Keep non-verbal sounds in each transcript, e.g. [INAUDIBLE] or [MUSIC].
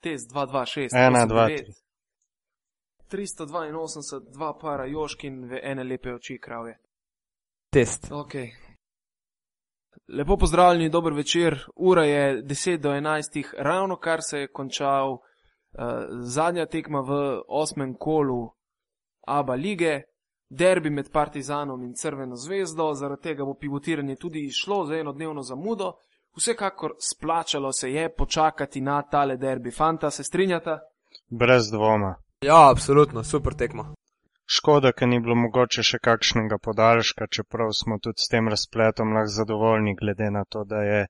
test 226. 1, 2, 3. 382, dva para joškin v ene lepe oči kravje. Test. Okay. Lepo pozdravljeni, dober večer. Ura je 10 do 11, ravno kar se je končal uh, zadnja tekma v osmem kolu Aba lige, derbi med Partizanom in Crveno zvezdo, zaradi tega bo pivotiranje tudi išlo za enodnevno zamudo. Vsekakor splačalo se je počakati na tale derbi. Fanta, se strinjata? Brez dvoma. Ja, absolutno, super tekmo. Škoda, ker ni bilo mogoče še kakšnega podaljška, čeprav smo tudi s tem razpletom lahko zadovoljni, glede na to, da je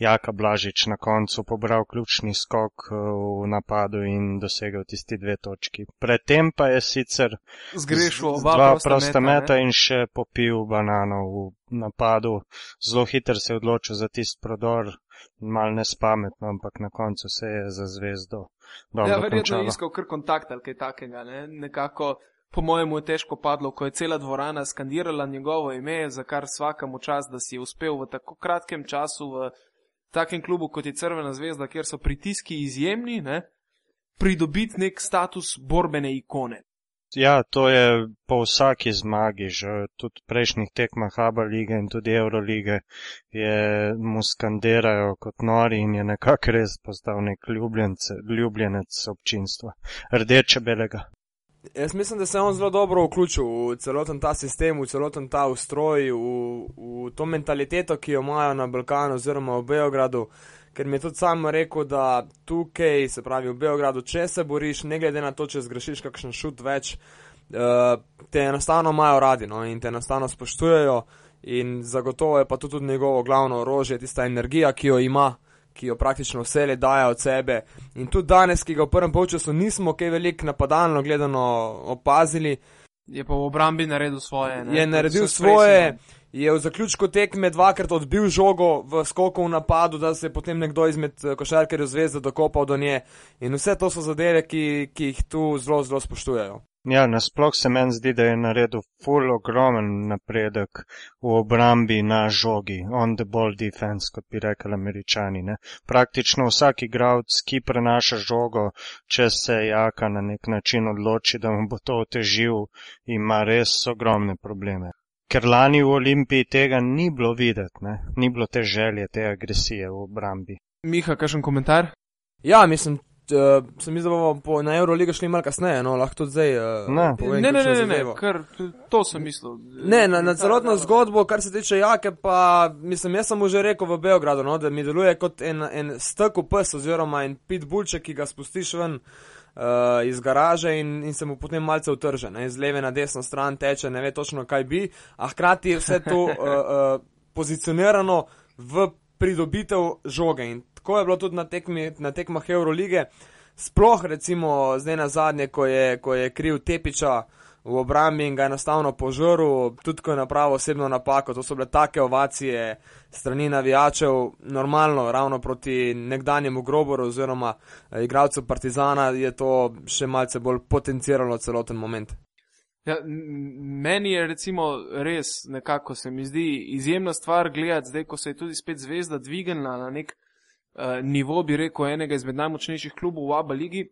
Jaka Blažič na koncu pobral ključni skok eh, v napadu in dosegel tisti dve točki. Predtem pa je sicer Zgrešil oba dva prosta prosta meta, meta ne? in še popil banano v napadu. Zelo hiter se je odločil za tisti prodor, mal nespametno, ampak na koncu se je za zvezdo Ja, verjetno je iskal kar kontakt ali kaj takega. Ne? Nekako, po mojemu, je težko padlo, ko je cela dvorana skandirala njegovo ime, za kar svakamo čas, da si je uspel v tako kratkem času v takem klubu kot je Crvena zvezda, kjer so pritiski izjemni, ne? pridobiti nek status borbene ikone. Ja, to je po vsaki zmagi, že tudi prejšnjih tekmah Aba lige in tudi Eurolige je mu skandirajo kot nori in je nekako res postal nek ljubljence, ljubljenec občinstva. Rdeče belega. Jaz mislim, da se je on zelo dobro vključil v celoten ta sistem, v celoten ta ustroj, v, v to mentaliteto, ki jo imajo na Balkanu oziroma v Beogradu, ker mi je tudi sam rekel, da tukaj, se pravi v Beogradu, če se boriš, ne glede na to, če zgrešiš kakšen šut več, uh, te enostavno imajo radi no, in te enostavno spoštujejo in zagotovo je pa to tudi njegovo glavno orožje, tista energija, ki jo ima ki jo praktično vse le daje od sebe. In tudi danes, ki ga v prvem polčasu nismo kaj veliko napadalno gledano opazili, Je pa v obrambi naredil svoje. Ne? je naredil svoje, je v zaključku tekme dvakrat odbil žogo v skoku v napadu, da se je potem nekdo izmed eh, košarkarjev zvezde dokopal do nje. In vse to so zadeve, ki, ki jih tu zelo, zelo spoštujejo. Ja, nasploh se meni zdi, da je naredil full ogromen napredek v obrambi na žogi, on the ball defense, kot bi rekli američani. Ne? Praktično vsak igralec, ki prenaša žogo, če se jaka na nek način odloči, da mu bo to otežil, ima res ogromne probleme. Ker lani v Olimpiji tega ni bilo videti, ne? ni bilo te želje, te agresije v obrambi. Miha, kakšen komentar? Ja, mislim, uh, se mi zdi, da bomo po, na Euroligo šli malo kasneje, no lahko tudi zdaj. Uh, Ne. povem Ne, ne, ne, ne, ne, kar to sem mislil. Ne, na, na celotno zgodbo, kar se tiče Jake, pa mislim, jaz sem mu že rekel v Beogradu, no, da mi deluje kot en, en stek v pes oziroma en pitbullček, ki ga spustiš ven uh, iz garaže in, in se mu potem malce utrže, ne, z leve na desno stran teče, ne ve točno kaj bi, a hkrati je vse to uh, uh, pozicionirano v pridobitev žoge in tako je bilo tudi na, tekmi, na tekmah Eurolige, sploh recimo zdaj na zadnje, ko je, ko je kriv Tepiča v obrambi in ga je enostavno požrl, tudi ko je napravil osebno napako. To so bile take ovacije strani navijačev, normalno, ravno proti nekdanjemu groboru oziroma eh, igralcu Partizana je to še malce bolj potenciralo celoten moment. Ja, meni je recimo res nekako se mi zdi izjemna stvar gledati, zdaj ko se je tudi spet zvezda dvignila na nek uh, nivo, bi rekel, enega izmed najmočnejših klubov v Abu Leigi,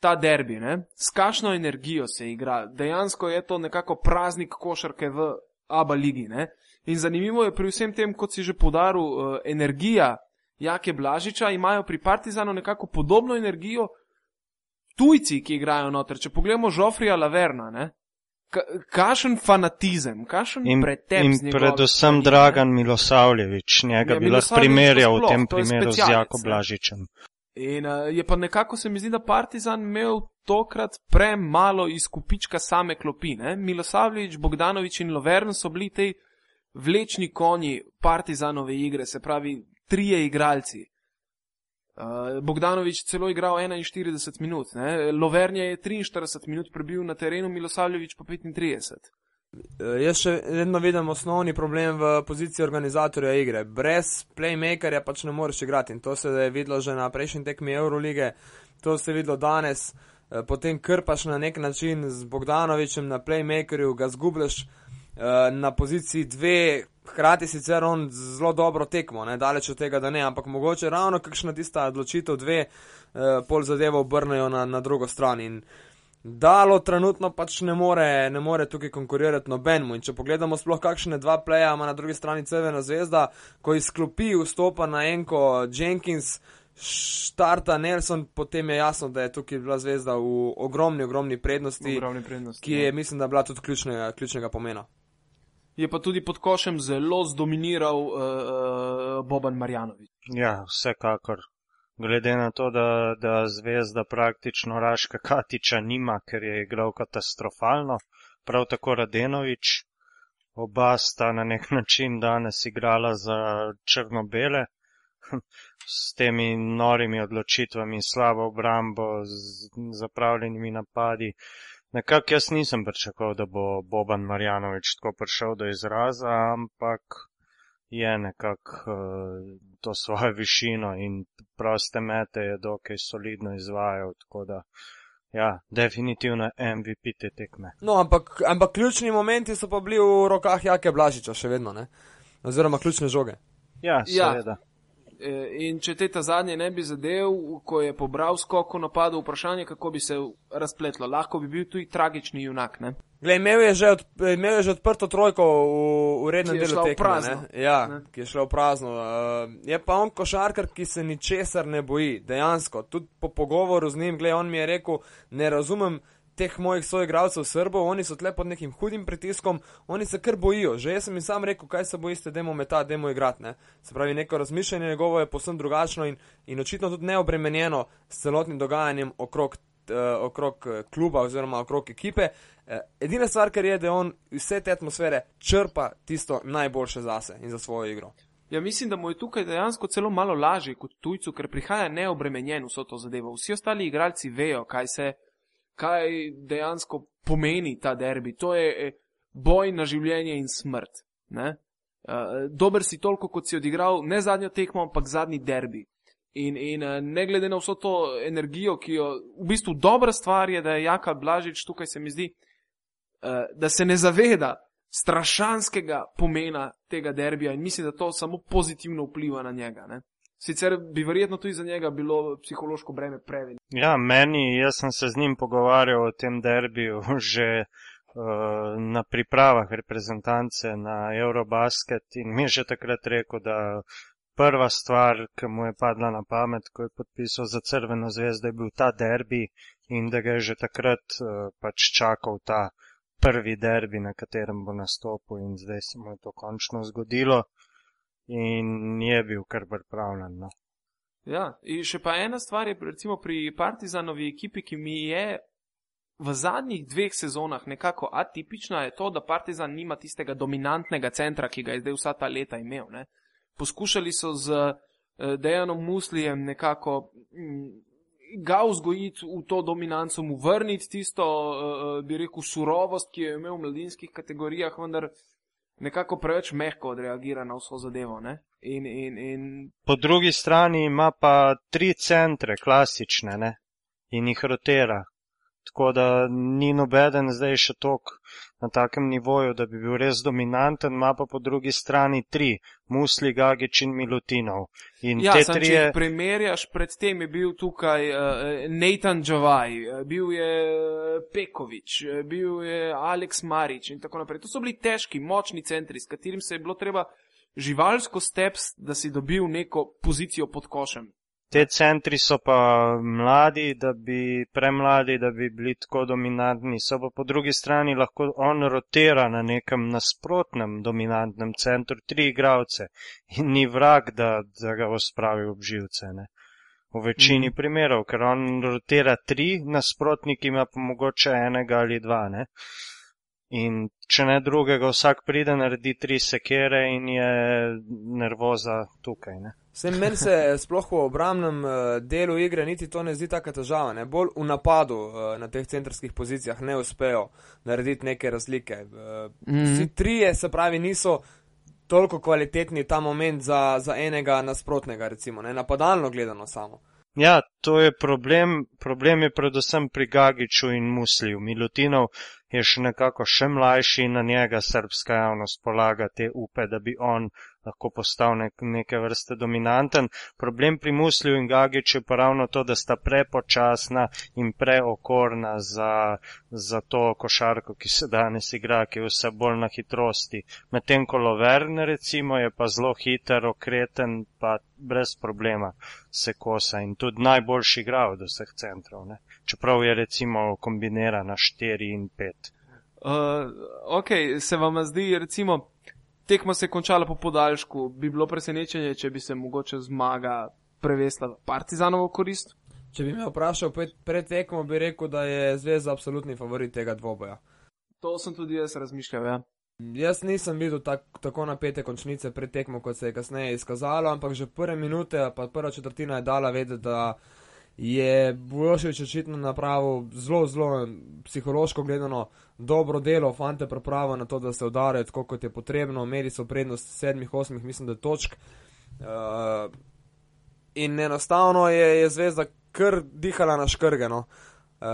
ta derbi, ne? s kakšno energijo se igra. Dejansko je to nekako praznik košarke v Abu Leigi. Ne? In zanimivo je pri vsem tem, kot si že podaril, uh, energija Jake Blažiča, imajo pri Partizanu nekako podobno energijo tujci, ki igrajo noter. Če pogledamo Žofrija Laverna, ne? Ka- Kakšen fanatizem, kakšen In, pretep in z njegove predvsem ne? Dragan Milosavljevič, njega Ja, bi lahko primerjal v nasploh, tem primeru z Jako. Blažičem. In uh, je pa nekako se mi zdi, da Partizan imel tokrat premalo izkupička same klopi. Ne? Milosavljevič, Bogdanovič in Lovern so bili tej vlečni konji Partizanove igre, se pravi trije igralci. Uh, Bogdanovič celo igral 41 minut, ne? Lovern je 43 minut prebil na terenu, Milosavljevič pa 35. Eh, Jaz še vedno vidim osnovni problem v poziciji organizatorja igre. Brez playmakerja pač ne moreš igrati in to se je videlo že na prejšnji tekmi Eurolige, to se je videlo danes. Eh, Potem krpaš na nek način z Bogdanovičem na playmakerju, ga zgubljaš eh, na poziciji dve, hkrati sicer on zelo dobro tekmo, ne daleč od tega, da ne, ampak mogoče ravno kakšna tista odločitev dve eh, pol zadevo obrnejo na, na drugo stran. In Dalo trenutno pač ne more, ne more tukaj konkurirati nobenemu. In če pogledamo sploh kakšne dva pleja ima na drugi strani Crvena zvezda, ko izklopi vstopa na enko Jenkins, štarta Nelson, potem je jasno, da je tukaj bila zvezda v ogromni, ogromni prednosti, ogromni prednosti ki je, mislim, da bila tudi ključnega, ključnega pomena. Je pa tudi pod košem zelo zdominiral uh, uh, Boban Marjanovič. Ja, vsekakor glede na to, da, da zvezda praktično Raška Katiča nima, ker je igral katastrofalno, prav tako Radenovič. Oba sta na nek način danes igrala za črno-bele, [LAUGHS] s temi norimi odločitvami, slabo obrambo, z zapravljenimi napadi. Nekako jaz nisem pričakoval, da bo Boban Marjanovič tako prišel do izraza, ampak je nekako uh, to svojo višino in proste mete je dokaj solidno izvajal. Tako da, ja, definitivno MVP te tekme. No, ampak, ampak ključni momenti so pa bili v rokah Jake Blažiča, še vedno, ne? oziroma ključne žoge. Ja, seveda. Ja. In če te ta zadnje ne bi zadev, ko je pobral skoko napadu, vprašanje, kako bi se razpletlo. Lahko bi bil tudi tragični junak. Ne? Glej, imel, je od, imel je že odprto trojko v, v rednem delu tekme. Ja, ne? ki je šlo v prazno. Uh, je pa on košarkar, ki se ničesar ne boji, dejansko. Tudi po pogovoru z njim, glej, on mi je rekel, ne razumem teh mojih soigralcev Srbov, oni so tle pod nekim hudim pritiskom, oni se kar bojijo. Že jaz sem jim sam rekel, kaj se bojite, demo meta, demo igrati. Ne? Se pravi, neko razmišljanje njegovo je posebno drugačno in, in očitno tudi neobremenjeno s celotnim dogajanjem okrog, uh, okrog eh, kluba oziroma okrog ekipe. Uh, edina stvar, kar je, da on vse te atmosfere črpa tisto najboljše zase in za svojo igro. Ja, mislim, da mu je tukaj dejansko celo malo lažje kot tujcu, ker prihaja neobremenjen vso to zadevo. Vsi ostali igralci vejo, kaj se kaj dejansko pomeni ta derbi. To je eh, boj na življenje in smrt. Ne? Uh, dober si toliko, kot si odigral ne zadnjo tekmo, ampak zadnji derbi. In, in uh, ne glede na vso to energijo, ki jo v bistvu dobra stvar je, da je Jaka Blažič tukaj, se mi zdi, uh, da se ne zaveda strašanskega pomena tega derbija in misli, da to samo pozitivno vpliva na njega. Ne? Sicer bi verjetno tudi za njega bilo psihološko breme preveliko. Ja, meni, jaz sem se z njim pogovarjal o tem derbiju [LAUGHS] že uh, na pripravah reprezentance na Eurobasket in mi je že takrat rekel, da prva stvar, ki mu je padla na pamet, ko je podpisal za Crveno zvezdo, je bil ta derbi in da ga je že takrat uh, pač čakal ta prvi derbi, na katerem bo nastopil in zdaj se mu je to končno zgodilo in je bil kar pripravljen. No. Ja, in še pa ena stvar je, recimo pri Partizanovi ekipi, ki mi je v zadnjih dveh sezonah nekako atipična, je to, da Partizan nima tistega dominantnega centra, ki ga je zdaj vsa ta leta imel. Ne. Poskušali so z uh, Dejanom Muslijem nekako mm, ga vzgojiti v to dominanco, mu vrniti tisto, uh, bi rekel, surovost, ki jo je imel v mladinskih kategorijah, vendar nekako preveč mehko odreagira na vso zadevo. In, in, in... Po drugi strani ima pa tri centre, klasične, ne? in jih rotira. Tako da ni nobeden zdaj še tok na takem nivoju, da bi bil res dominanten, ima pa po drugi strani tri, Musli, Gagič in Milutinov. In ja, sam, trije... če primerjaš, predtem je bil tukaj uh, Nathan Džavaj, uh, bil je Pekovič, uh, bil je Alex Marič in tako naprej. To so bili težki, močni centri, s katerim se je bilo treba živalsko steps, da si dobil neko pozicijo pod košem. Te centri so pa mladi, da bi premladi, da bi bili tako dominantni. So pa po drugi strani lahko on rotira na nekem nasprotnem dominantnem centru tri igravce in ni vrag, da, da ga ospravi ob živce. Ne. V večini mm. primerov, ker on rotira tri, nasprotnik ima pa mogoče enega ali dva. Ne. In če ne drugega, vsak pride, naredi tri sekere in je nervoza tukaj. Ne. Vsem meni se sploh v obramnem uh, delu igre niti to ne zdi tako težava. Ne? Bolj v napadu uh, na teh centrskih pozicijah ne uspejo narediti neke razlike. Mm -hmm. Vsi trije, se pravi, niso toliko kvalitetni ta moment za, za enega nasprotnega, recimo, ne? napadalno gledano samo. Ja, to je problem. Problem je predvsem pri Gagiču in Musliju. Milutinov je še nekako še mlajši in na njega srpska javnost polaga te upe, da bi on lahko postal nek, neke vrste dominanten. Problem pri Muslju in Gagiču je pa ravno to, da sta prepočasna in preokorna za, za to košarko, ki se danes igra, ki je vse bolj na hitrosti. Medtem ko Lovern recimo je pa zelo hiter, okreten, pa brez problema se kosa in tudi najboljši igra od vseh centrov. Ne? Čeprav je recimo kombinirana 4 in 5. Uh, ok, se vam zdi, recimo, tekma se je končala po podaljšku, bi bilo presenečenje, če bi se mogoče zmaga prevesla v Partizanovo korist. Če bi me vprašal pred, pred tekmo, bi rekel, da je Zvezda absolutni favorit tega dvoboja. To sem tudi jaz razmišljal. Ja. Jaz nisem videl tak, tako napete končnice pred tekmo, kot se je kasneje izkazalo, ampak že prve minute, pa prva četrtina je dala vedeti, da je Bujoševič očitno napravil zelo, zelo psihološko gledano dobro delo, fante pripravo na to, da se udarijo tako, kot je potrebno, imeli so prednost sedmih, osmih, mislim, da točk. Uh, in enostavno je, je zvezda kar dihala na škrgeno. Uh,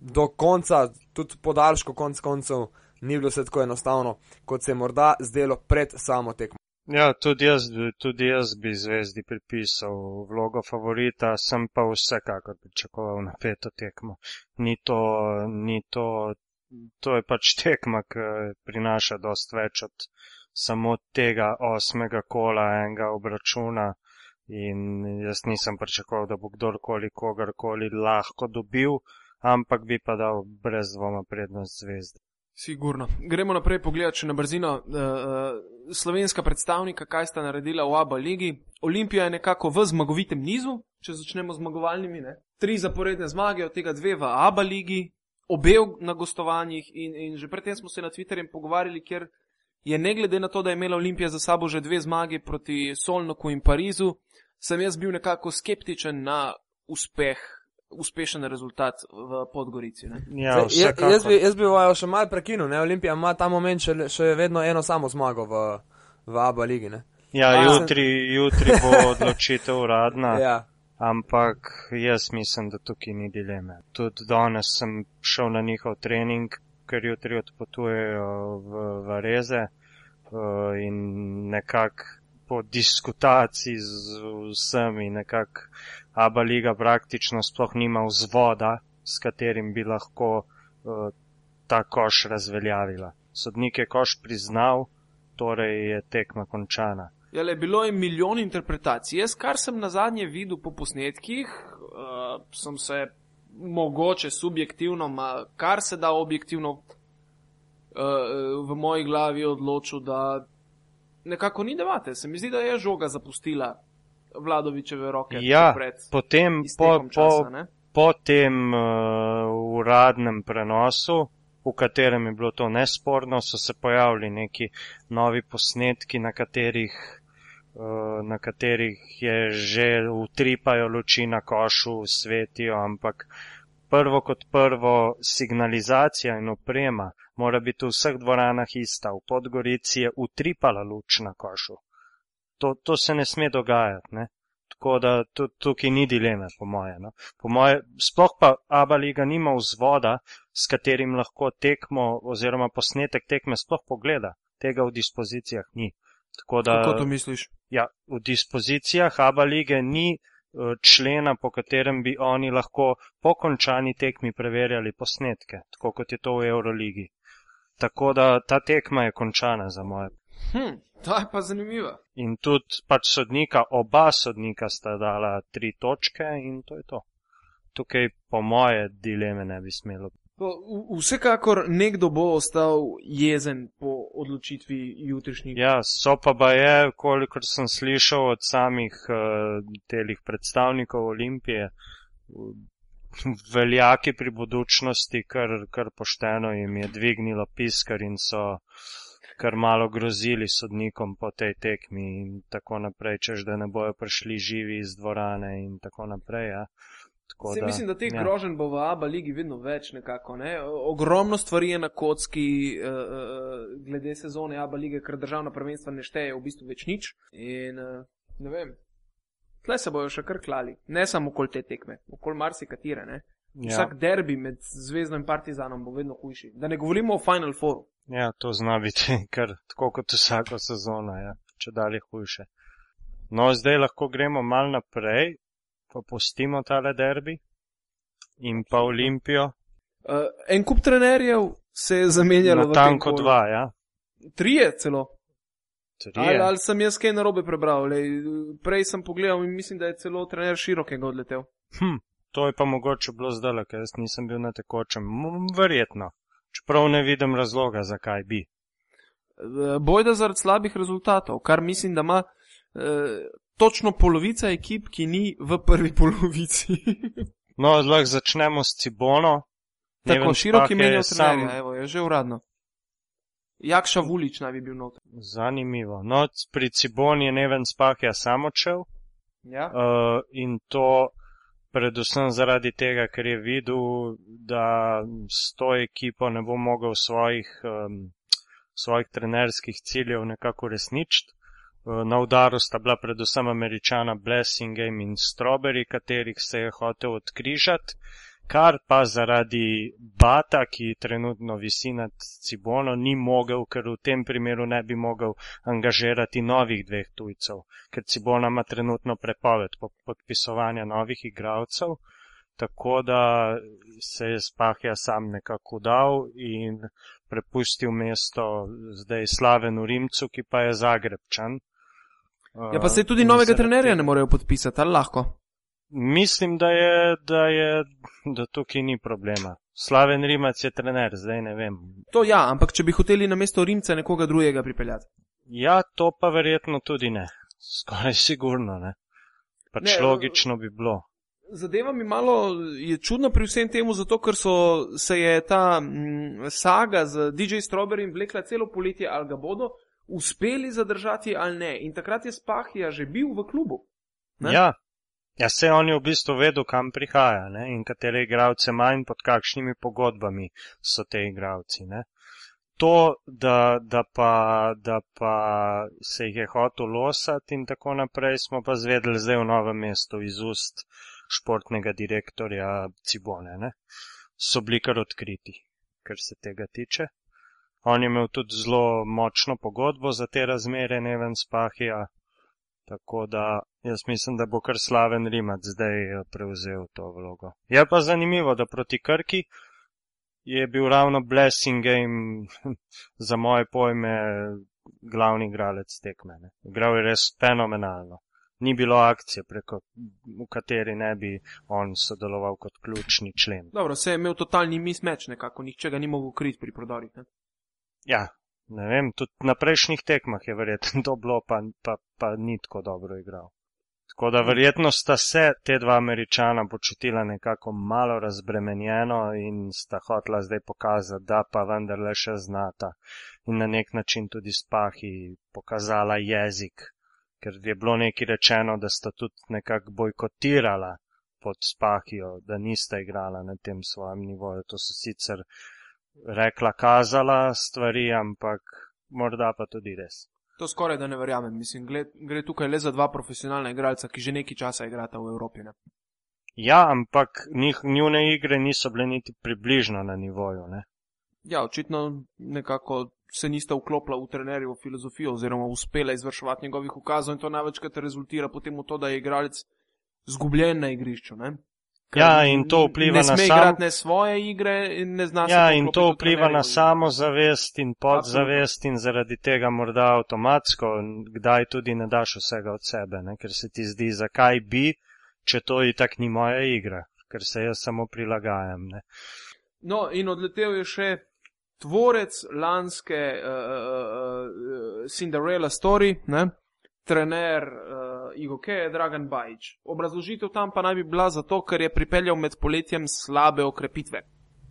do konca, tudi podaljško konc koncev, ni bilo vse tako enostavno, kot se je morda zdelo pred samo tekmo. Ja, tudi jaz, tudi jaz bi zvezdi pripisal vlogo favorita, sem pa vsekakor pričakoval napeto tekmo. Ni to, ni to, to je pač tekma, ki prinaša dost več od samo tega osmega kola enega obračuna. In jaz nisem pričakoval, da bo kdorkoli kogarkoli lahko dobil, ampak bi pa dal brez dvoma prednost zvezdi. Sigurno. Gremo naprej pogledati še na brzino. Uh, slovenska predstavnika, kaj sta naredila v Abu Leiji. Olimpija je nekako v zmagovitem nizu, če začnemo z zmagovalnimi. Ne? Tri zaporedne zmage, od tega dve v Abu Leiji, obe na gostovanjih. In, in že predtem smo se na Twitterju pogovarjali, ker je ne glede na to, da je imela Olimpija za sabo že dve zmage proti Solnoku in Parizu, sem jaz bil nekako skeptičen na uspeh uspešen rezultat v Podgorici. Ja, Zdaj, jaz bi, jaz bi vajo še mal prekinil, ne? Olimpija ima ta moment še, še vedno eno samo zmago v, v Abu Leiji. Ja, A, jutri, sem... jutri bo [LAUGHS] odločitev uradna. ja. Ampak jaz mislim, da tukaj ni dileme. Tudi danes sem šel na njihov trening, ker jutri odpotujejo v, v Reze uh, in nekako po diskutaciji z vsemi, nekako Abu Leiga praktično sploh nima vzvoda, s katerim bi lahko uh, ta koš razveljavila. Sodnik je koš priznal, torej je tekma končana. Ja, le, bilo je milijon interpretacij. Jaz, kar sem na zadnje videl po posnetkih, uh, sem se mogoče subjektivno, ma kar se da objektivno uh, v moji glavi odločil, da nekako ni devate. Se mi zdi, da je žoga zapustila Vladovičeve roke. Ja, potem po, časa, po, po tem uh, uradnem prenosu, v katerem je bilo to nesporno, so se pojavili neki novi posnetki, na katerih, uh, na katerih je že utripajo luči na košu, svetijo, ampak prvo kot prvo signalizacija in oprema mora biti v vseh dvoranah ista. V Podgorici je utripala luč na košu. To, to se ne sme dogajati. Ne? Tako da tukaj ni dileme, po moje. No? Po moje sploh pa Abu Leiga nima vzvoda, s katerim lahko tekmo oziroma posnetek tekme sploh pogleda. Tega v dispozicijah ni. Tako da, Kako to misliš? Ja, v dispozicijah Abu Leige ni eh, člena, po katerem bi oni lahko po končani tekmi preverjali posnetke, tako kot je to v Euroligi. Tako da ta tekma je končana za moje. Hm, to je pa zanimivo. In tudi pač sodnika, oba sodnika sta dala tri točke in to je to. Tukaj po moje dileme ne bi smelo. Vsekakor nekdo bo ostal jezen po odločitvi jutrišnjih. Ja, so pa ba je, kolikor sem slišal od samih uh, telih predstavnikov Olimpije, veljaki pri budučnosti, kar, kar pošteno jim je dvignilo piskar in so kar malo grozili sodnikom po tej tekmi in tako naprej, čež da ne bojo prišli živi iz dvorane in tako naprej. Ja. Tako Se, da, mislim, da teh ja. groženj bo v ABA ligi vedno več nekako. Ne? Ogromno stvari je na kocki uh, glede sezone ABA lige, ker državna prvenstva ne šteje v bistvu več nič. In uh, ne vem, tle se bojo še kar klali, ne samo okoli te tekme, okoli marsikatere. Ja, Vsak derbi med Zvezdo in Partizanom bo vedno hujši. Da ne govorimo o Final Fouru. ja, to zna biti [LAUGHS] kar tako kot vsako sezono, ja, če dalje hujše. No, zdaj lahko gremo mal naprej, pa pustimo tale derbi in pa Olimpijo. Uh, en kup trenerjev se je zamenjalo. Na tanko dva, ja. Trije celo. Ali, ali sem jaz kaj narobe prebral? Lej, prej sem pogledal in mislim, da je celo trener širokega odletel. Hm, to je pa mogoče bilo zdaj, ker jaz nisem bil na tekočem. Verjetno. Čeprav ne vidim razloga, zakaj bi. Eh, Bojda zaradi slabih rezultatov, kar mislim, da ima eh, točno polovica ekip, ki ni v prvi [LAUGHS] polovici. No, lahko začnemo s Cibono. Tako Neven široki Spah je menijo sam trenerja, evo, je že uradno. Jakša Vulič naj bi bil noter. Zanimivo. No, pri Ciboni je Neven Spahja sam odšel Ja? uh, in to predvsem zaradi tega, ker je videl, da s to ekipo ne bo mogel svojih, um, svojih trenerskih ciljev nekako resničiti. Uh, Na udaru sta bila predvsem američana Blessingame in Strawberry, katerih se je hotel odkrižati, kar pa zaradi Bata, ki trenutno visi nad Cibono, ni mogel, ker v tem primeru ne bi mogel angažirati novih dveh tujcev, ker Cibona ima trenutno prepoved po- podpisovanja novih igralcev, tako da se je Spahja sam nekako dal in prepustil mesto zdaj Slavenu Rimcu, ki pa je Zagrebčan. ja, pa se tudi In novega trenerja ne morejo podpisati, ali lahko? Mislim, da je, da je, da tukaj ni problema. Slaven Rimac je trener, zdaj ne vem. To ja, ampak če bi hoteli na mesto Rimca nekoga drugega pripeljati. Ja, to pa verjetno tudi ne. Skoraj sigurno ne. Pač Ne, logično bi bilo. Zadeva mi malo je čudna pri vsem temu, zato ker so, se je ta mm, saga z DJ Strawberry vlekla celo poletje, ali ga bodo uspeli zadržati ali ne. In takrat je Spahija že bil v klubu. Ne? Ja. Ja, se on je v bistvu vedel, kam prihaja ne? in katere igralce ima in pod kakšnimi pogodbami so te igralci. Ne? To, da, da, pa, da pa se jih je hotel losati in tako naprej, smo pa zvedeli zdaj v novem mestu iz ust športnega direktorja Cibone. Ne? So bili kar odkriti, kar se tega tiče. On je imel tudi zelo močno pogodbo za te razmere, Neven Spahija, tako da jaz mislim, da bo kar slaven Rimac zdaj eh, prevzel to vlogo. Je pa zanimivo, da proti Krki je bil ravno Blessing Game [LAUGHS] za moje pojme glavni igralec tekme. Ne. Igral je res fenomenalno. Ni bilo akcije, preko, v kateri ne bi on sodeloval kot ključni člen. Dobro, se je imel totalni mismeč nekako, nihče ga ni mogel kriti pri prodorih. Ne? Ja, ne vem, tudi na prejšnjih tekmah je verjetno [LAUGHS] to bilo, pa, pa, pa ni tako dobro igral. Tako da verjetno sta se te dva američana počutila nekako malo razbremenjeno in sta hotla zdaj pokazati, da pa vendarle še znata. In na nek način tudi spahi pokazala jezik, ker je bilo neki rečeno, da sta tudi nekako bojkotirala pod spahijo, da nista igrala na tem svojem nivoju. To so sicer rekla, kazala stvari, ampak morda pa tudi res. To skoraj da ne verjamem. Mislim, gre, gre tukaj le za dva profesionalna igralca, ki že nekaj časa igrata v Evropi. Ne? Ja, ampak njih, njune igre niso bile niti približno na nivoju. Ne? Ja, očitno nekako se nista vklopila v trenerjevo filozofijo oziroma uspela izvrševati njegovih ukazov in to največkrat rezultira potem v to, da je igralec zgubljen na igrišču. Ne? Ja, in to vpliva na sam- svoje igre in ne zna Ja, in to vpliva na samozavest in podzavest in zaradi tega morda avtomatsko, kdaj tudi ne daš vsega od sebe, ne? ker se ti zdi, zakaj bi, če to itak ni moja igra, ker se jaz samo prilagajam. Ne? No, in odletel je še tvorec lanske uh, uh, Cinderella story, ne? Trener uh, Igoke, Dragan Bajič. Obrazložitev tam pa naj bi bila zato, ker je pripeljal med poletjem slabe okrepitve.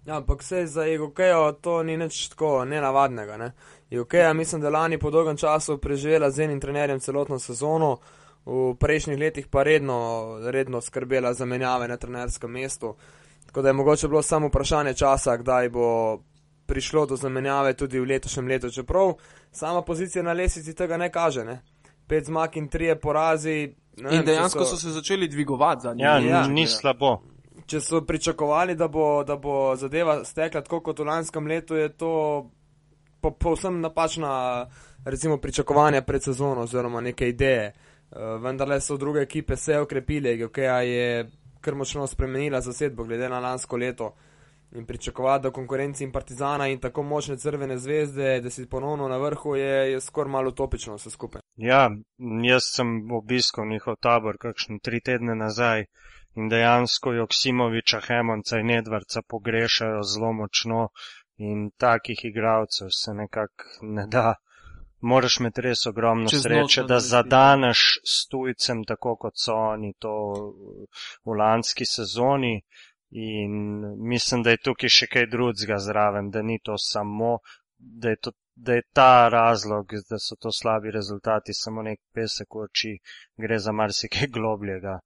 Ja, ampak se za Igokejo to ni nič tako nenavadnega. Ne? Igokeja mislim, da lani po dolgem času preživela z enim trenerjem celotno sezono, v prejšnjih letih pa redno, redno skrbela za menjave na trenerskem mestu. Tako da je mogoče bilo samo vprašanje časa, kdaj bo prišlo do zamenjave tudi v letošnjem letu, čeprav sama pozicija na lesici tega ne kaže. Ne? Pet zmag in trije porazi. Ne In dejansko so se začeli dvigovati za njim. Ja, Ja. ni slabo. če so pričakovali, da bo, da bo zadeva stekla tako kot v lanskem letu, je to po, povsem napačna, recimo, pričakovanja pred sezono oziroma neke ideje. Uh, vendarle so druge ekipe se okrepile, GOKEA je kar močno spremenila zasedbo glede na lansko leto. In pričakovati, da konkurenci in Partizana in tako močne crvene zvezde, da si ponovno na vrhu, je, je skoraj malo utopično vse skupaj. Ja, jaz sem obiskal njihov tabor kakšne tri tedne nazaj in dejansko Joksimoviča, Hemonca in Edvarca pogrešajo zelo močno in takih igralcev se nekako ne da. Moraš imeti res ogromno Čez sreče, da zadaneš s tujcem, tako kot so oni to v lanski sezoni. In mislim, da je tukaj še kaj drugega zraven, da ni to samo, da je, to, da je ta razlog, da so to slabi rezultati, samo nek pesek v oči, gre za marsikaj [LAUGHS] globljega,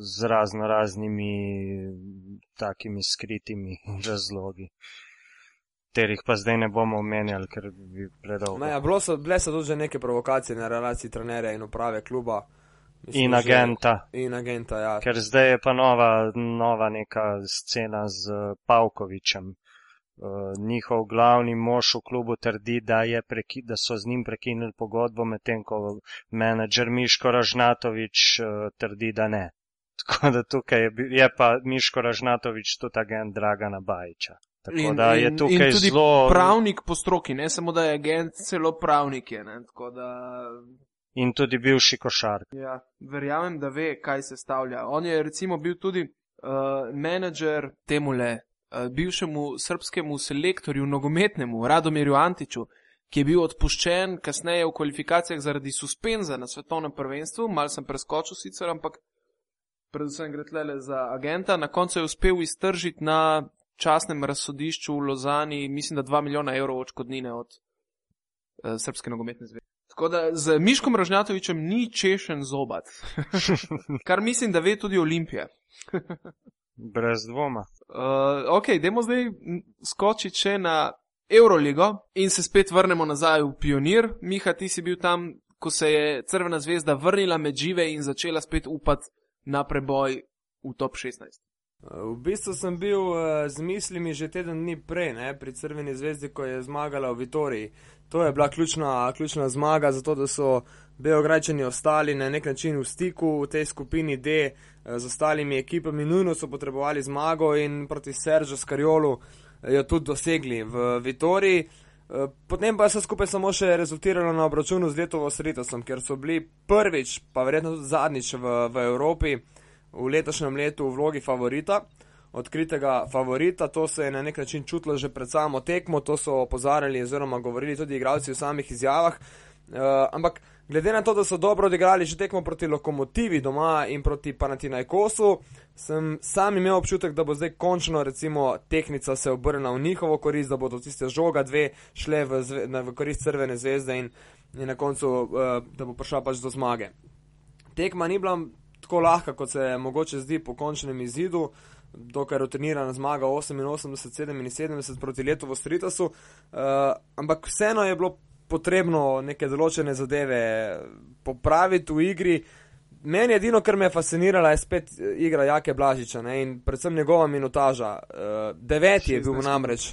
z razno raznimi takimi skritimi [LAUGHS] razlogi, katerih pa zdaj ne bomo omenjali, ker bi predolgo. Ne, ja, bilo so, bile so tudi že neke provokacije na relaciji trenerja in uprave kluba. Mislim, In že- agenta. In agenta, ja. Ker zdaj je pa nova, nova neka scena z Pavkovičem. Uh, njihov glavni mož v klubu trdi, da, je preki, da so z njim prekinili pogodbo, medtem ko menedžer Miško Ražnatovič uh, trdi, da ne. [LAUGHS] Tako da tukaj je, je pa Miško Ražnatovič tudi agent Dragana Bajiča. Tako da in- je in tukaj tudi zelo. Pravnik po stroki, ne samo da je agent, celo pravnik je. Ne? Tako da In tudi bivši košar. ja, verjamem, da ve, kaj se stavlja. On je recimo bil tudi uh, menedžer temule, uh, bivšemu srpskemu selektorju, nogometnemu Radomirju Antiču, ki je bil odpuščen kasneje v kvalifikacijah zaradi suspenza na svetovnem prvenstvu. Mal sem preskočil sicer, ampak predvsem gre tle za agenta. Na koncu je uspel iztržiti na časnem razsodišču v Lozani, mislim, da 2 milijona evrov odškodnine od uh, Srpske nogometne zveze. Tako da z Miškom Ražnatovičem ni češen zobat, [LAUGHS] kar mislim, da ve tudi Olimpija. Brez dvoma. Uh, ok, dajmo zdaj skočiti še na Euroligo in se spet vrnemo nazaj v Pionir. Miha, ti si bil tam, ko se je Crvena zvezda vrnila med žive in začela spet upati na preboj v top 16. V bistvu sem bil eh, z mislimi že teden dni prej, ne, pri Crveni zvezdi, ko je zmagala v Vitoriji. To je bila ključna, ključna zmaga, zato da so Beograjčani ostali na nek način v stiku v tej skupini D eh, z ostalimi ekipami. Nujno so potrebovali zmago in proti Seržu Skarjolu eh, jo tudi dosegli v Vitoriji. Potem pa je vse skupaj samo še rezultiralo na obračunu z Letovo Sritosom, ker so bili prvič, pa verjetno tudi zadnjič v, v Evropi v letošnjem letu v vlogi favorita, odkritega favorita. To se je na nek način čutilo že pred samo tekmo, to so opozarjali oziroma govorili tudi igralci v samih izjavah. Uh, ampak glede na to, da so dobro odigrali že tekmo proti lokomotivi doma in proti Panatinajkosu, sem sam imel občutek, da bo zdaj končno recimo tehnica se obrnila v njihovo korist, da bodo tiste žoga dve šle v, zve, na, v korist Crvene zvezde in, in na koncu, uh, da bo prišla pač do zmage. Tekma ni bila tako lahka, kot se mogoče zdi po končnem izidu, dokaj rutinirana zmaga 88-77 proti letu v Stritasu, uh, ampak vseeno je bilo potrebno neke določene zadeve popraviti v igri. Meni edino, kar me je fasciniralo, je spet eh, igra Jake Blažiča ne, in predvsem njegova minutaža. Uh, deveti je bil 16 namreč.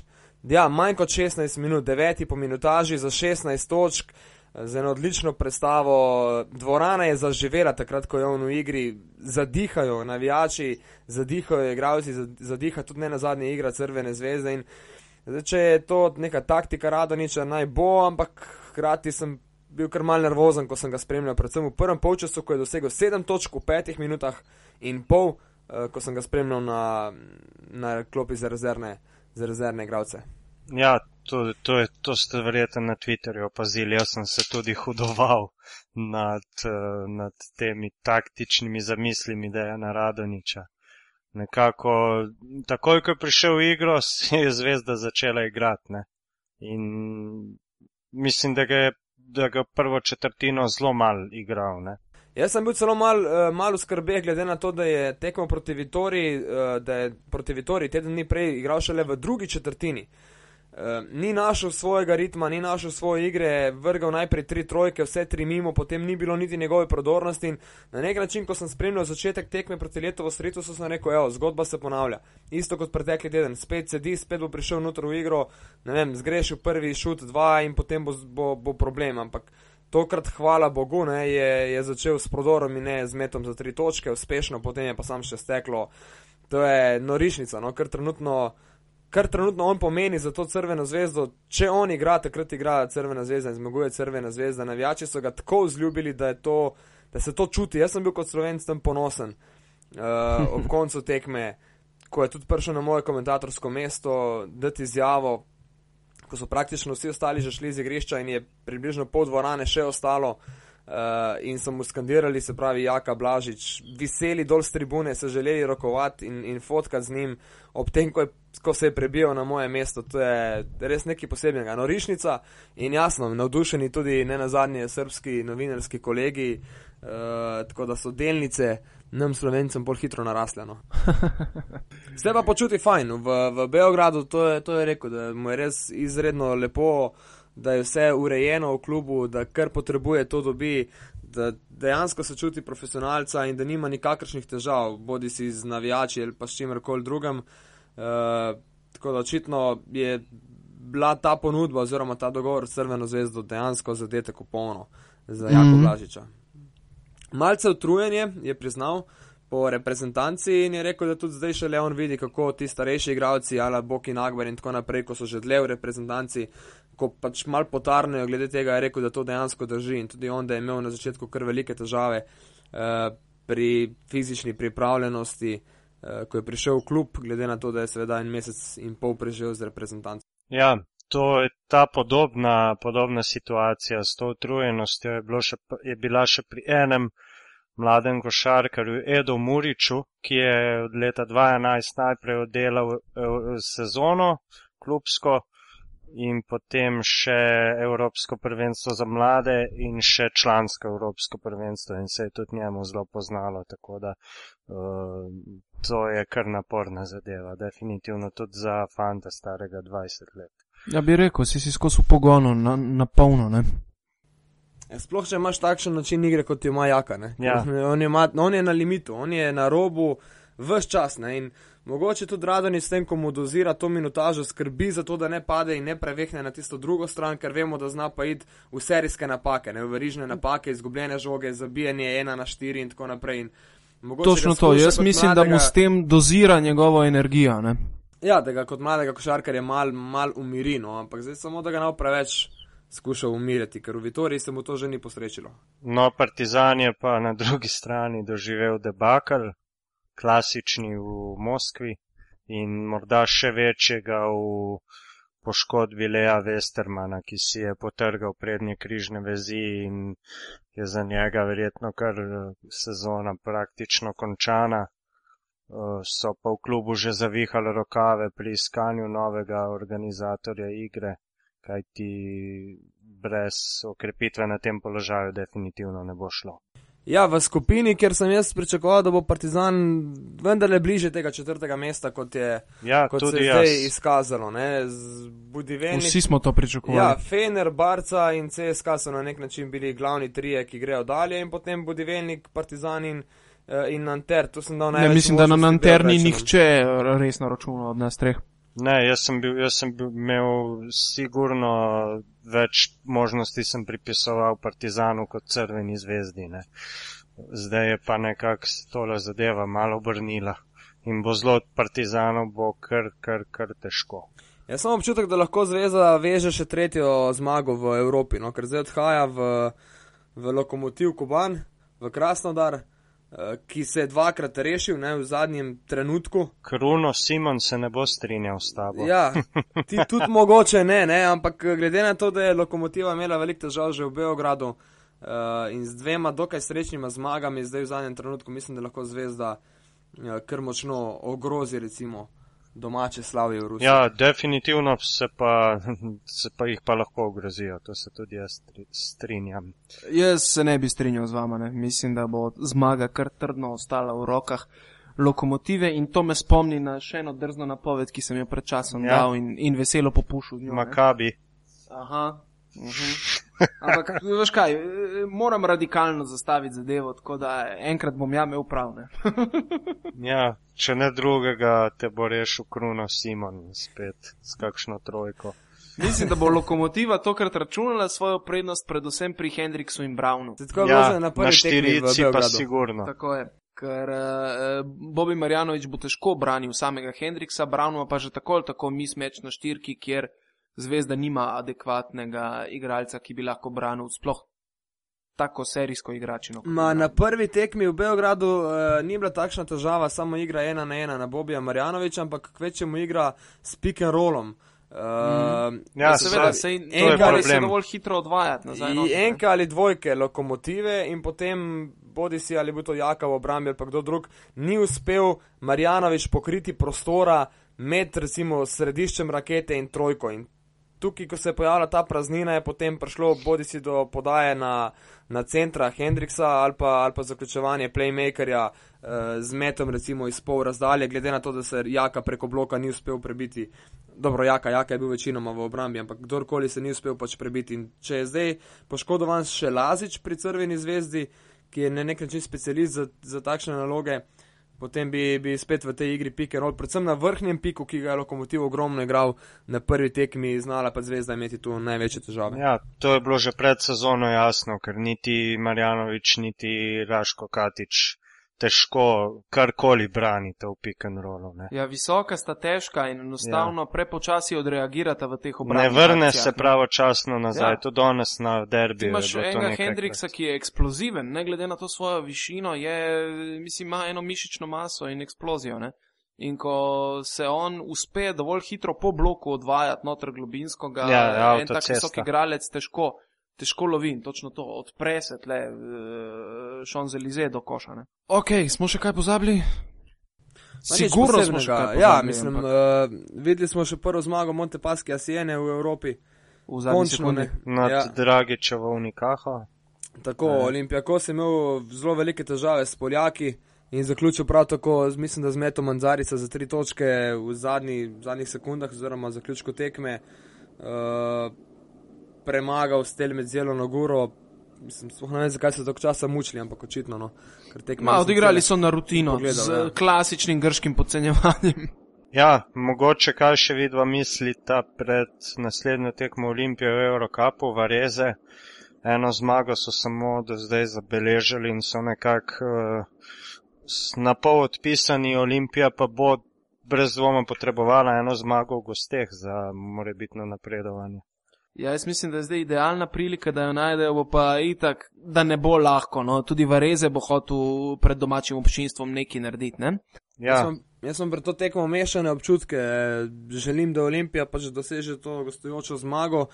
Ja, manj kot 16 minut, deveti po minutaži za 16 točk, eh, z eno odlično predstavo. Dvorana je zaživela takrat, ko je on v igri, zadihajo navijači, zadihajo igralci, za- zadiha tudi ne na zadnje igra Crvene zvezde. In zdaj, če je to neka taktika Radoniča, naj bo, ampak hkrati sem bil kar mal nervozen, ko sem ga spremljal, predvsem v prvem polčasu, ko je dosegel 7 točk v petih minutah in pol, eh, ko sem ga spremljal na, na klopi za rezervne, za rezervne igralce. Ja, to, to, je, to ste verjetno na Twitterju opazili. Jaz sem se tudi [LAUGHS] hudoval nad, eh, nad temi taktičnimi zamislimi Dejana Radoniča. Nekako, takoj, ko je prišel v igro, [LAUGHS] je zvezda začela igrati. Ne? In mislim, da ga je da ga prvo četrtino zelo mal igral. Ne? Jaz sem bil celo mal, uh, malo skrbe, glede na to, da je tekmo proti Vitoriji, uh, da je proti Vitoriji teden dni prej igral šele v drugi četrtini. Ni našel svojega ritma, ni našel svoje igre, vrgal najprej tri trojke, vse tri mimo, potem ni bilo niti njegove prodornosti. In na nek način, ko sem spremljal začetek tekme proti letovo sredo, sem rekel: Evo, zgodba se ponavlja. Isto kot pretekli teden, spet sedi, spet bo prišel noter v igro, ne vem, zgrešil prvi šut, dva in potem bo, bo, bo problem. Ampak tokrat, hvala Bogu, ne, je, je začel s prodorom in ne z metom za tri točke, uspešno, potem je pa sam še steklo. To je norišnica, no, ker trenutno kar trenutno on pomeni za to crveno zvezdo. Če on igra, takrat igra crvena zvezda in zmaguje crvena zvezda. Navijači so ga tako vzljubili, da, to, da se to čuti. Jaz sem bil kot slovenc tam ponosen uh, ob [LAUGHS] koncu tekme, ko je tudi prišel na moje komentatorsko mesto, da ti izjavo. Ko so praktično vsi ostali že šli iz igrišča in je približno pol dvorane še ostalo, uh, in so mu skandirali, se pravi, Jaka Blažič, viseli dol z tribune, se želeli rokovati in, in fotkati z njim, ob tem, ko, je, ko se je prebijal na moje mesto. To je res nekaj posebnega. Norišnica in jasno, navdušeni tudi ne na zadnje srpski novinarski kolegi, uh, tako da so delnice. Nam slovencem bolj hitro narasle. No. [LAUGHS] Se pa počuti fajn v, v Beogradu, to je, to je rekel, da mu je res izredno lepo, da je vse urejeno v klubu, da kar potrebuje, to dobi, da dejansko se čuti profesionalca in da nima nikakršnih težav, bodi si z navijači ali pa s čimerkoli drugim. Uh, tako da očitno je bila ta ponudba oziroma ta dogovor s Crveno zvezdo dejansko zadetek v polno za Jako mm -hmm. Blažiča. Malce utrujen je priznal po reprezentanci in je rekel, da tudi zdaj še le on vidi, kako ti starejši igravci, ala Boki Nagbar in tako naprej, ko so že dlje v reprezentanci, ko pač mal potarnejo glede tega, je rekel, da to dejansko drži in tudi on, da je imel na začetku kar velike težave uh, pri fizični pripravljenosti, uh, ko je prišel v klub, glede na to, da je seveda en mesec in pol preživel z reprezentanci. Ja, to je ta podobna, podobna situacija s to utrujenostjo je, še, je bila še pri enem mladem košarkarju Edo Muriču, ki je od leta 2011 najprej oddelal eh, sezono klubsko, in potem še Evropsko prvenstvo za mlade in še člansko Evropsko prvenstvo in se je tudi njemu zelo poznalo, tako da uh, to je kar naporna zadeva, definitivno tudi za fanta starega 20 let. Ja bi rekel, si si skozi pogonu na, na polno, ne? Ja, sploh, če imaš takšen način igre, kot ima Jaka, ne? Ja. On, je, on je na limitu, on je na robu vse čas, ne? In Mogoče tudi Radoni s tem, ko mu dozira to minutažo, skrbi za to, da ne pade in ne prevehne na tisto drugo stran, ker vemo, da zna pa iti v serijske napake, ne v verižne napake, izgubljene žoge, zabijanje ena na štiri in tako naprej. In Točno to, jaz mislim, mladega, da mu s tem dozira njegovo energijo. Ne? Ja, da ga kot mladega košarkarja mal, mal umiri, no, ampak zdaj samo, da ga ne preveč skuša umiriti, ker v Vitoriji se mu to že ni posrečilo. No, Partizan je pa na drugi strani doživel debakal klasični v Moskvi in morda še večjega v poškodbi Lea Westermana, ki si je potrgal prednje križne vezi in je za njega verjetno kar eh, sezona praktično končana. Eh, so pa v klubu že zavihali rokave pri iskanju novega organizatorja igre, kajti brez okrepitve na tem položaju definitivno ne bo šlo. Ja, v skupini, ker sem jaz pričakoval, da bo Partizan vendarle bliže tega četrtega mesta, kot, je, ja, kot se je jaz. zdaj izkazalo. Vsi smo to pričakovali. Ja, Fener, Barca in CSK so na nek način bili glavni trije, ki grejo dalje in potem Budivelnik, Partizan in, eh, in Nanter. Ne, mislim, da na Nanter ni nihče resno računal od nas treh. Ne, jaz sem, bil, jaz sem bil, imel sigurno več možnosti, sem pripisoval Partizanu kot Crveni zvezdi. Ne. Zdaj je pa nekako tole zadeva malo obrnila in bo zelo od Partizanov bo kar, kar, kar težko. Jaz sem občutek, da lahko zveza veže še tretjo zmago v Evropi, no, ker zdaj odhaja v, v lokomotiv Kuban, v Krasnodar. Eh, ki se je dvakrat rešil ne, v zadnjem trenutku. Kruno Simon se ne bo strinjal s tabo. Ja, [LAUGHS] ti tudi mogoče ne, ne, ampak eh, glede na to, da je lokomotiva imela veliko težav že v Beogradu uh, in z dvema dokaj srečnima zmagami zdaj v zadnjem trenutku, mislim, da lahko zvezda uh, kar močno ogrozi recimo domače slavje v Rusiji. Ja, definitivno se pa, [LAUGHS] se pa jih pa lahko ogrozijo, to se tudi jaz strinjam. Jaz se ne bi strinjal z vama, ne. mislim, da bo zmaga kar trdno ostala v rokah lokomotive in to me spomni na še eno drzno napoved, ki sem jo pred časom Ja. dal in, in veselo popušil. njo, ne. Makabi. Aha. Mhm. Ampak, [LAUGHS] veš kaj, moram radikalno zastaviti zadevo, tako da enkrat bom ja imel prav. Ne? [LAUGHS] Ja, če ne drugega, te bo rešil Kruno Simon spet s kakšno trojko. Mislim, da bo lokomotiva tokrat računala svojo prednost predvsem pri Hendriksu in Brownu. Tako je bilo Ja, že na prvi tekmi v štirici pa sigurno. Tako je. Ker uh, Bobby Marjanovič bo težko branil samega Hendriksa, Brownova pa že tako ali tako mismeč na štirki, kjer zvezda nima adekvatnega igralca, ki bi lahko branil sploh tako serijsko igračino. Ma, na prvi tekmi v Beogradu uh, ni bila takšna težava, samo igra ena na ena na Bobija Marjanoviča, ampak kvečemu igra s pick and rollom. Uh, Ja, Ja, se seveda, to je enega se problem. dovolj hitro odvajati nazaj. Ne. enka ali dvojke lokomotive in potem bodi si ali bo to Jaka v obrambi ali pa kdo drug, ni uspel Marjanovič pokriti prostora med recimo središčem rakete in trojko. In tukaj, ko se je pojavila ta praznina, je potem prišlo bodi si do podaje na, na centra Hendriksa ali pa, ali pa zaključevanje playmakerja eh, z metom recimo iz pol razdalje, glede na to, da se Jaka preko bloka ni uspel prebiti. Dobro, Jaka, Jaka je bil večinoma v obrambi, ampak kdorkoli se ni uspel pač prebiti. In če je zdaj poškodovan še Lazič pri Crveni zvezdi, ki je na nek način specialist za, za takšne naloge, potem bi, bi spet v tej igri pick and roll, predvsem na vrhnjem piku, ki ga je lokomotiv ogromno igral, na prvi tekmi znala pa zvezda imeti tu največje težave. Ja, to je bilo že pred sezono jasno, ker niti Marjanovič, niti Raško Katič težko karkoli branite v pick and rollu. Ne, Ja, visoka sta težka in enostavno ja. prepočasi odreagirata v teh ne obrambnih vrne akcijah, se ne. pravočasno nazaj, Ja. to danes na Ti derbiju. imaš enega Hendriksa, krat. ki je eksploziven, ne glede na to svojo višino, je, mislim, ima eno mišično maso in eksplozijo. Ne? In ko se on uspe dovolj hitro po bloku odvajati noter globinsko, ga Ja, en tak visok igralec težko, težko lovi in točno to, odpre se tle uh, Šonzelize do koša. Ne? Ok, smo še kaj pozabili? Sigurno smo še kaj Ja, pozabili, mislim, ampak uh, videli smo še prvo zmago Montepaski Asiene v Evropi. v Končno sekundi. ne. Nad Ja. ja. Dragičevo unikaho. Tako, Ja. Olimpijakos je imel zelo velike težave s Poljaki in zaključil prav tako, z- mislim, da z metom Manzarica za tri točke v zadnji, v zadnjih sekundah, oziroma zaključku tekme, uh, premagal stel med zelo na guro. Mislim, sploh ne vem, zakaj so tako časa mučili, ampak očitno. No, Ma, odigrali so na rutino pogledal, z ja. klasičnim grškim podcenjevanjem. [LAUGHS] Ja, mogoče kaj še vidva mislita pred naslednjo tekmo Olimpije v Eurocupu, Vareze. Eno zmago so samo do zdaj zabeležili in so nekako uh, na pol odpisani. Olimpija pa bo brez dvoma potrebovala eno zmago v gosteh za morebitno napredovanje. Ja, jaz mislim, da je zdaj idealna prilika, da jo najdejo, bo pa itak, da ne bo lahko. No. Tudi Vareze bo hotel pred domačim občinstvom nekaj narediti. Ne? Ja, Jaz sem, jaz sem pred to tekmo mešane občutke. Želim, da Olimpija pač doseže to gostujočo zmago.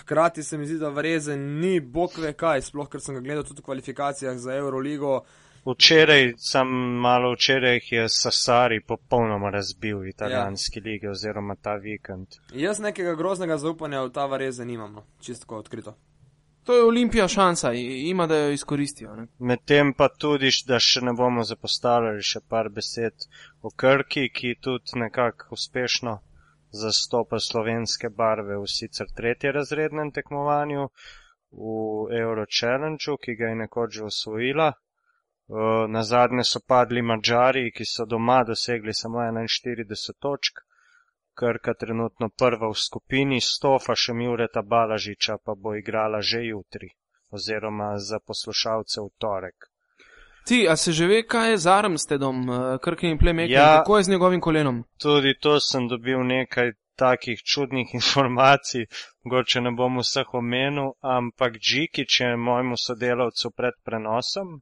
Hkrati se mi zdi, da Vareze ni bog ve kaj, sploh ker sem ga gledal tudi v kvalifikacijah za Euroligo. Včeraj, sam malo včeraj je Sasari popolnoma razbil italijanski ja. ligi oziroma ta vikend. Jaz nekega groznega zaupanja v ta Vareze nimam, no. čisto odkrito. To je Olimpija šansa, ima, da jo izkoristijo. Ne? Medtem pa tudi, da še ne bomo zapostavljali še par besed o Krki, ki tudi nekako uspešno zastopa slovenske barve v sicer tretje razrednem tekmovanju v Euro Challengeu, ki ga je nekoč že osvojila. Na zadnje so padli Mačari, ki so doma dosegli samo 41 točk. Krka trenutno prva v skupini, Stofa še Mjureta Balažiča pa bo igrala že jutri oziroma za poslušalce v torek. Ti, a se že ve, kaj je z Armstedom, Krkim playmakerjem, Ja. ja. kako je z njegovim kolenom? Tudi to sem dobil nekaj takih čudnih [LAUGHS] informacij, mogoče ne bom vseh omenil, ampak Džikič je mojemu sodelavcu pred prenosom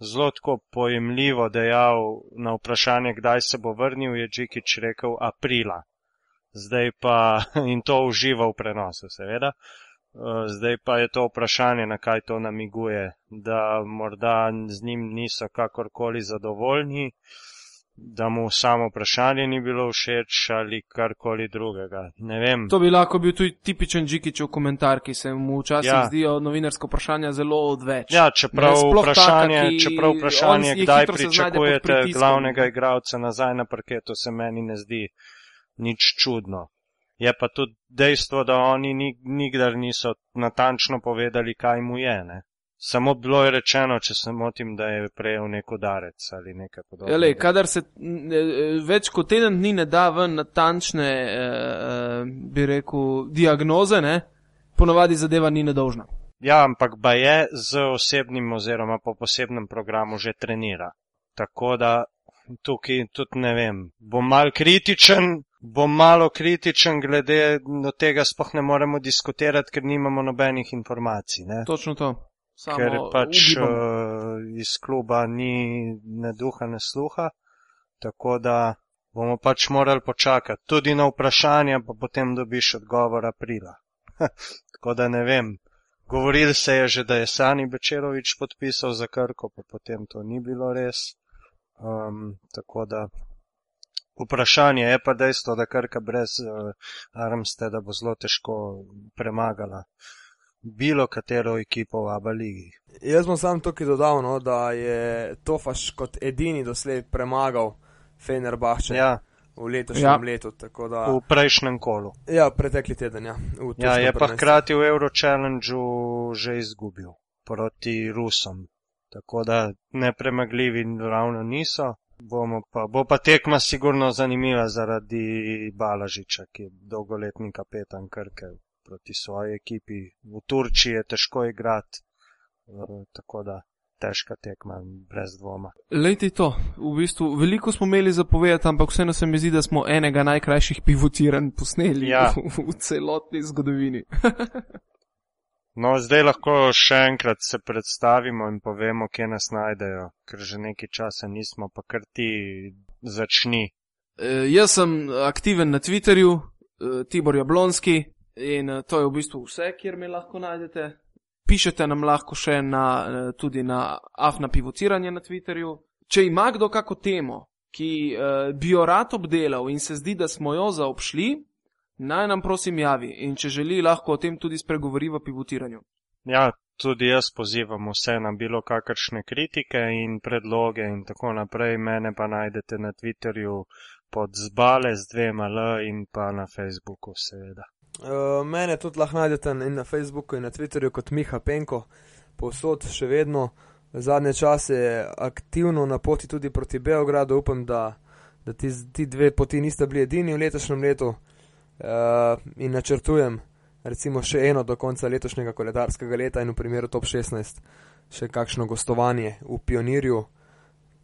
zelo tako pojemljivo dejal na vprašanje, kdaj se bo vrnil, je Džikič rekel aprila. Zdaj pa, [LAUGHS] in to uživa v prenosu, seveda. Eh, Zdaj pa je to vprašanje, na kaj to namiguje, da morda z njim niso kakorkoli zadovoljni. Da mu samo vprašanje ni bilo všeč ali karkoli drugega. To bi lahko bil tudi tipičen Džikičev komentar, ki se mu včasih ja. Zdijo novinarsko vprašanja zelo odveč. Ja, čeprav Ne, vprašanje, taka, čeprav vprašanje je kdaj pričakujete glavnega igralca nazaj na parketu, se meni ne zdi nič čudno. Je pa tudi dejstvo, da oni ni, nikdar niso natančno povedali, kaj mu je. Ne? Samo bilo je rečeno, če se motim, da je prejel nek udarec ali nekaj podobnega. lej, kadar se več kot teden dni ne da ven natančne, eh, eh, bi rekel, diagnoze, ne, ponovadi zadeva ni nedolžna. Ja, ampak ba je z osebnim oziroma po posebnem programu že trenira. Tako da tukaj tudi ne vem. Bom mal kritičen, bom malo kritičen glede do tega sploh ne moremo diskutirati, ker nimamo nobenih informacij. Ne? Točno to. Samo Ker pač uh, iz kluba ni ne duha, ne sluha. Tako da bomo pač morali počakati. Tudi na vprašanja pa potem dobiš odgovor aprila. [LAUGHS] Tako da ne vem. Govorili se je že, da je Sani Bečerovič podpisal za Krko, pa potem to ni bilo res. Um, tako da vprašanje je pa dejstvo, da Krka brez uh, Armsteda bo zelo težko premagala bilo katero ekipo v Aba ligi. Jaz bom sam tukaj dodal, no, da je Tofaš kot edini doslej premagal Fenerbahče Ja, v letošnjem Ja. letu. tako Da, v prejšnjem kolu. ja, pretekli teden, ja. Ja, je pa hkrati v Eurochallengeu že izgubil proti Rusom. Tako da nepremagljivi ravno niso. Bomo Pa, bo pa tekma sigurno zanimiva zaradi Balažiča, ki je dolgoletni kapetan Krke proti svoji ekipi. V Turčiji je težko igrati, eh, tako da težka tekma, brez dvoma. Lejte to, v bistvu veliko smo imeli zapovedati, ampak vseeno se mi zdi, da smo enega najkrajših pivotiranj posneli Ja. v, v celotni zgodovini. [LAUGHS] No, zdaj lahko še enkrat se predstavimo in povemo, kje nas najdejo, ker že nekaj časa nismo, pa kar ti začni. E, jaz sem aktiven na Twitterju, e, Tibor Jablonski in e, to je v bistvu vse, kjer me lahko najdete. Pišete nam lahko še na, e, tudi na afna pivociranje na Twitterju. Če ima kdo kako temo, ki e, bi jo rad obdelal in se zdi, da smo jo zaobšli, naj nam prosim javi in če želi, lahko o tem tudi spregovori v pivotiranju. Ja, tudi jaz pozivam vse na bilo kakršne kritike in predloge in tako naprej. Mene pa najdete na Twitterju pod zbale z dvema L in pa na Facebooku, seveda. Uh, mene tudi lahko najdete in na Facebooku in na Twitterju kot Miha Penko, povsod še vedno. Zadnje čase aktivno na poti tudi proti Beogradu. Upam, da, da ti, ti dve poti niste bili edini v letošnjem letu. Uh, in načrtujem recimo še eno do konca letošnjega koledarskega leta in v primeru top 16 še kakšno gostovanje v Pionirju,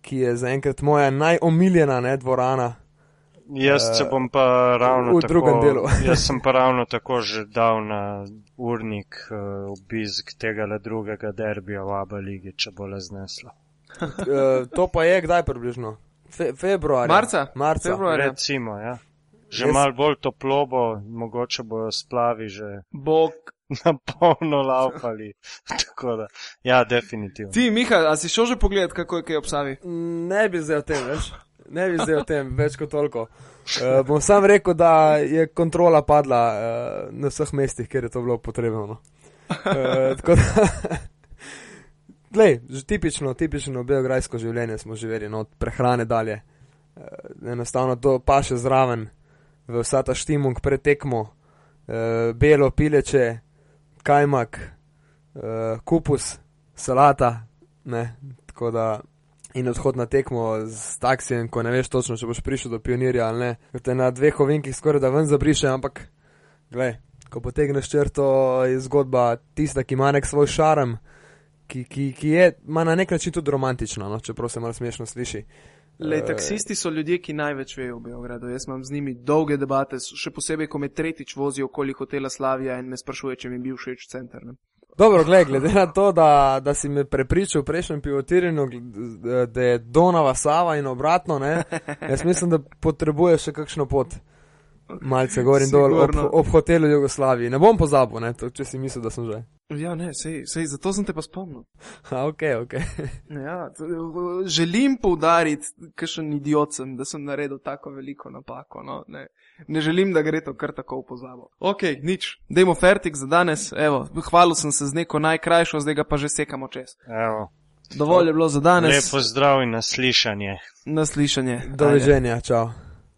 ki je zaenkrat moja najomiljena ne, dvorana. Jaz se bom pa ravno v tako, drugem delu. [LAUGHS] jaz sem pa ravno tako že dal na urnik uh, obisk tega le drugega derbija v Aba ligi, če bo le zneslo. Uh, to pa je kdaj približno? Fe, februar. Marca? Marca. Februarja. Recimo, ja. Že Jaz- malo bolj toplo bo, mogoče bojo splavi že Bog. [LAUGHS] na polno laupali. [LAUGHS] Tako da, ja, definitivno. Ti, Miha, a si šel že pogledat, kako je kaj obsavi? Mm, Ne bi zdaj o tem, veš? Ne bi zdaj o tem, več kot toliko. Uh, bom sam rekel, da je kontrola padla uh, na vseh mestih, kjer je to bilo potrebno. No. Uh, tako da, [LAUGHS] glej, tipično, tipično beograjsko življenje smo živeli, no, od prehrane dalje. Uh, enostavno to paše zraven, v vsa ta štimung pretekmo, uh, belo pileče, kajmak, uh, kupus, salata, ne, tako da in odhod na tekmo z taksijem, ko ne veš točno, če boš prišel do pionirja ali ne. Ker te na dveh ovinkih skoraj da ven zabriše, ampak, glej, ko potegneš črto, je zgodba tista, ki ima nek svoj šarm, ki, ki, ki je, ima na nek način tudi romantična, no, čeprav se malo smešno sliši. Lej, Eh, taksisti so ljudje, ki največ vejo v Beogradu. Jaz imam z njimi dolge debate, še posebej, ko me tretjič vozijo okoli hotela Slavija in me sprašuje, če mi je bil všeč center. Ne? Dobro, gled, glede na to, da, da si me prepričal v prejšnjem pivotiranju, da je Donava Sava in obratno, ne, jaz mislim, da potrebuješ še kakšno pot. Malce gor in dol ob, ob hotelu Jugoslaviji. Ne bom pozabil, ne, to, če si mislil, da sem že. Ja, ne, sej, sej, zato sem te pa spomnil. Ha, ok, ok. [LAUGHS] Ja, želim poudariti, kakšen idiot sem, da sem naredil tako veliko napako. No? Ne, ne želim, da gre to kar tako v pozabo. Ok, nič, dajmo fertik za danes. Evo, hvalil sem se z neko najkrajšo, zdaj ga pa že sekamo čez. Evo, Dovolj je bilo za danes. lepo zdrav in naslišanje. Naslišanje. Doviđenja, čau.